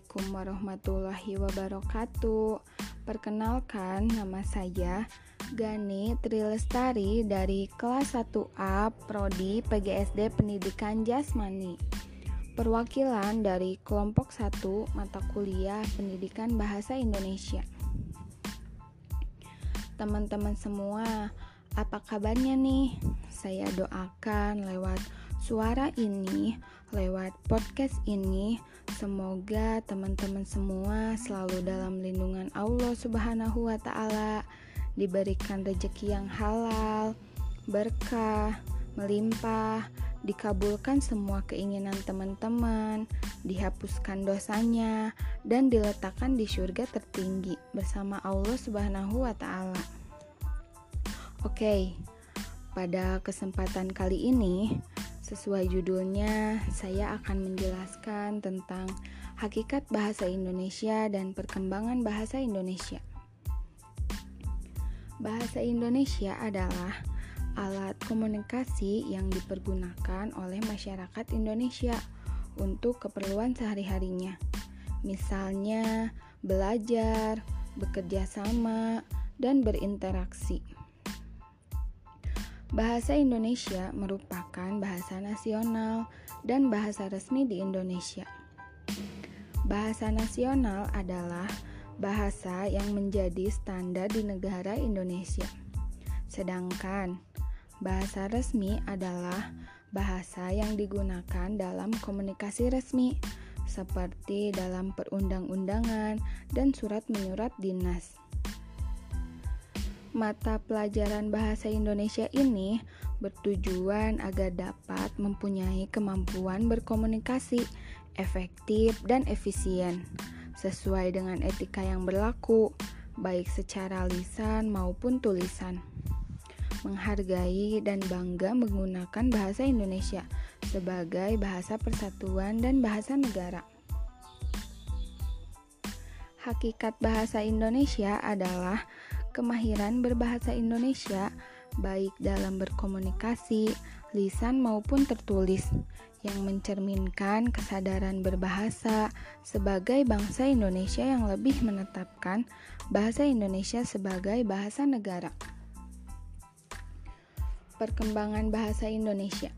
Assalamualaikum warahmatullahi wabarakatuh. Perkenalkan, nama saya Gani Trilestari dari kelas 1A Prodi PGSD Pendidikan Jasmani. Perwakilan dari kelompok 1 mata kuliah Pendidikan Bahasa Indonesia. Teman-teman semua, apa kabarnya nih? Saya doakan lewat suara ini, lewat podcast ini, semoga teman-teman semua selalu dalam lindungan Allah Subhanahu wa Ta'ala, diberikan rezeki yang halal, berkah, melimpah, dikabulkan semua keinginan teman-teman, dihapuskan dosanya, dan diletakkan di surga tertinggi bersama Allah Subhanahu wa Ta'ala. Oke, pada kesempatan kali ini Sesuai judulnya, saya akan menjelaskan tentang hakikat bahasa Indonesia dan perkembangan bahasa Indonesia. Bahasa Indonesia adalah alat komunikasi yang dipergunakan oleh masyarakat Indonesia untuk keperluan sehari-harinya. Misalnya, belajar, bekerja sama, dan berinteraksi. Bahasa Indonesia merupakan bahasa nasional dan bahasa resmi di Indonesia. Bahasa nasional adalah bahasa yang menjadi standar di negara Indonesia. Sedangkan bahasa resmi adalah bahasa yang digunakan dalam komunikasi resmi seperti dalam perundang-undangan dan surat menyurat dinas. Mata pelajaran bahasa Indonesia ini bertujuan agar dapat mempunyai kemampuan berkomunikasi efektif dan efisien sesuai dengan etika yang berlaku, baik secara lisan maupun tulisan. Menghargai dan bangga menggunakan bahasa Indonesia sebagai bahasa persatuan dan bahasa negara. Hakikat bahasa Indonesia adalah kemahiran berbahasa Indonesia baik dalam berkomunikasi, lisan maupun tertulis yang mencerminkan kesadaran berbahasa sebagai bangsa Indonesia yang lebih menetapkan bahasa Indonesia sebagai bahasa negara. Perkembangan bahasa Indonesia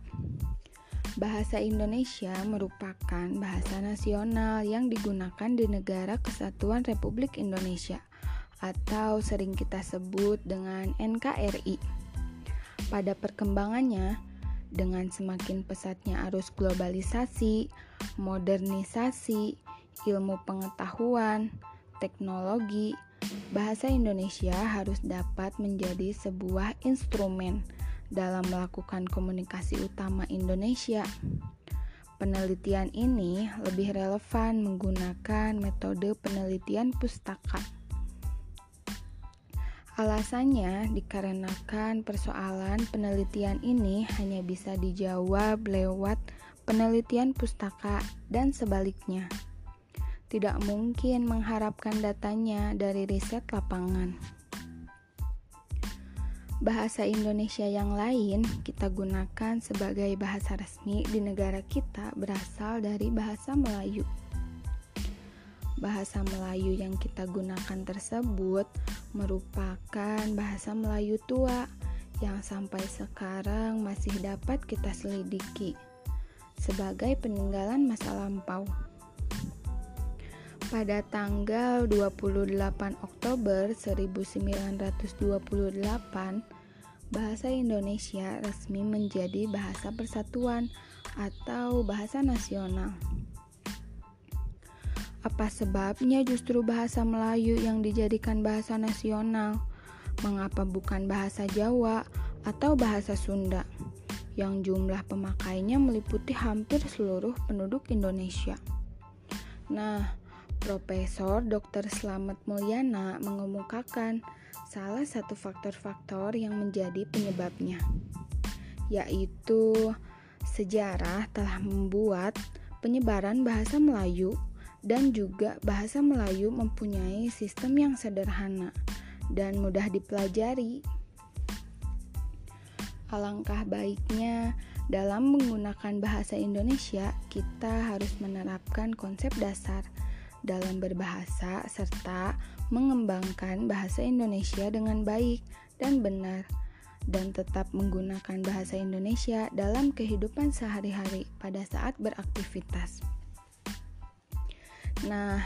Bahasa Indonesia merupakan bahasa nasional yang digunakan di negara kesatuan Republik Indonesia atau sering kita sebut dengan NKRI. Pada perkembangannya, dengan semakin pesatnya arus globalisasi, modernisasi, ilmu pengetahuan, teknologi, bahasa Indonesia harus dapat menjadi sebuah instrumen dalam melakukan komunikasi utama Indonesia. Penelitian ini lebih relevan menggunakan metode penelitian pustaka. Alasannya dikarenakan persoalan penelitian ini hanya bisa dijawab lewat penelitian pustaka dan sebaliknya. Tidak mungkin mengharapkan datanya dari riset lapangan. Bahasa Indonesia yang lain kita gunakan sebagai bahasa resmi di negara kita berasal dari bahasa Melayu. Bahasa Melayu yang kita gunakan tersebut merupakan bahasa Melayu tua yang sampai sekarang masih dapat kita selidiki sebagai peninggalan masa lampau. Pada tanggal 28 Oktober 1928, bahasa Indonesia resmi menjadi bahasa persatuan atau bahasa nasional. Apa sebabnya justru bahasa Melayu yang dijadikan bahasa nasional? Mengapa bukan bahasa Jawa atau bahasa Sunda yang jumlah pemakainya meliputi hampir seluruh penduduk Indonesia? Nah, Profesor Dr. Slamet Mulyana mengemukakan salah satu faktor-faktor yang menjadi penyebabnya, yaitu sejarah telah membuat penyebaran bahasa Melayu dan juga bahasa Melayu mempunyai sistem yang sederhana dan mudah dipelajari. Alangkah baiknya dalam menggunakan bahasa Indonesia, kita harus menerapkan konsep dasar dalam berbahasa serta mengembangkan bahasa Indonesia dengan baik dan benar dan tetap menggunakan bahasa Indonesia dalam kehidupan sehari-hari pada saat beraktivitas. Nah,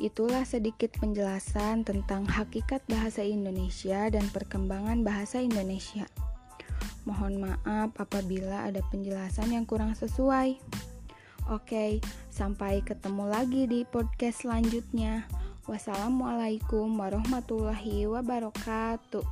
itulah sedikit penjelasan tentang hakikat bahasa Indonesia dan perkembangan bahasa Indonesia. Mohon maaf apabila ada penjelasan yang kurang sesuai. Oke, sampai ketemu lagi di podcast selanjutnya. Wassalamualaikum warahmatullahi wabarakatuh.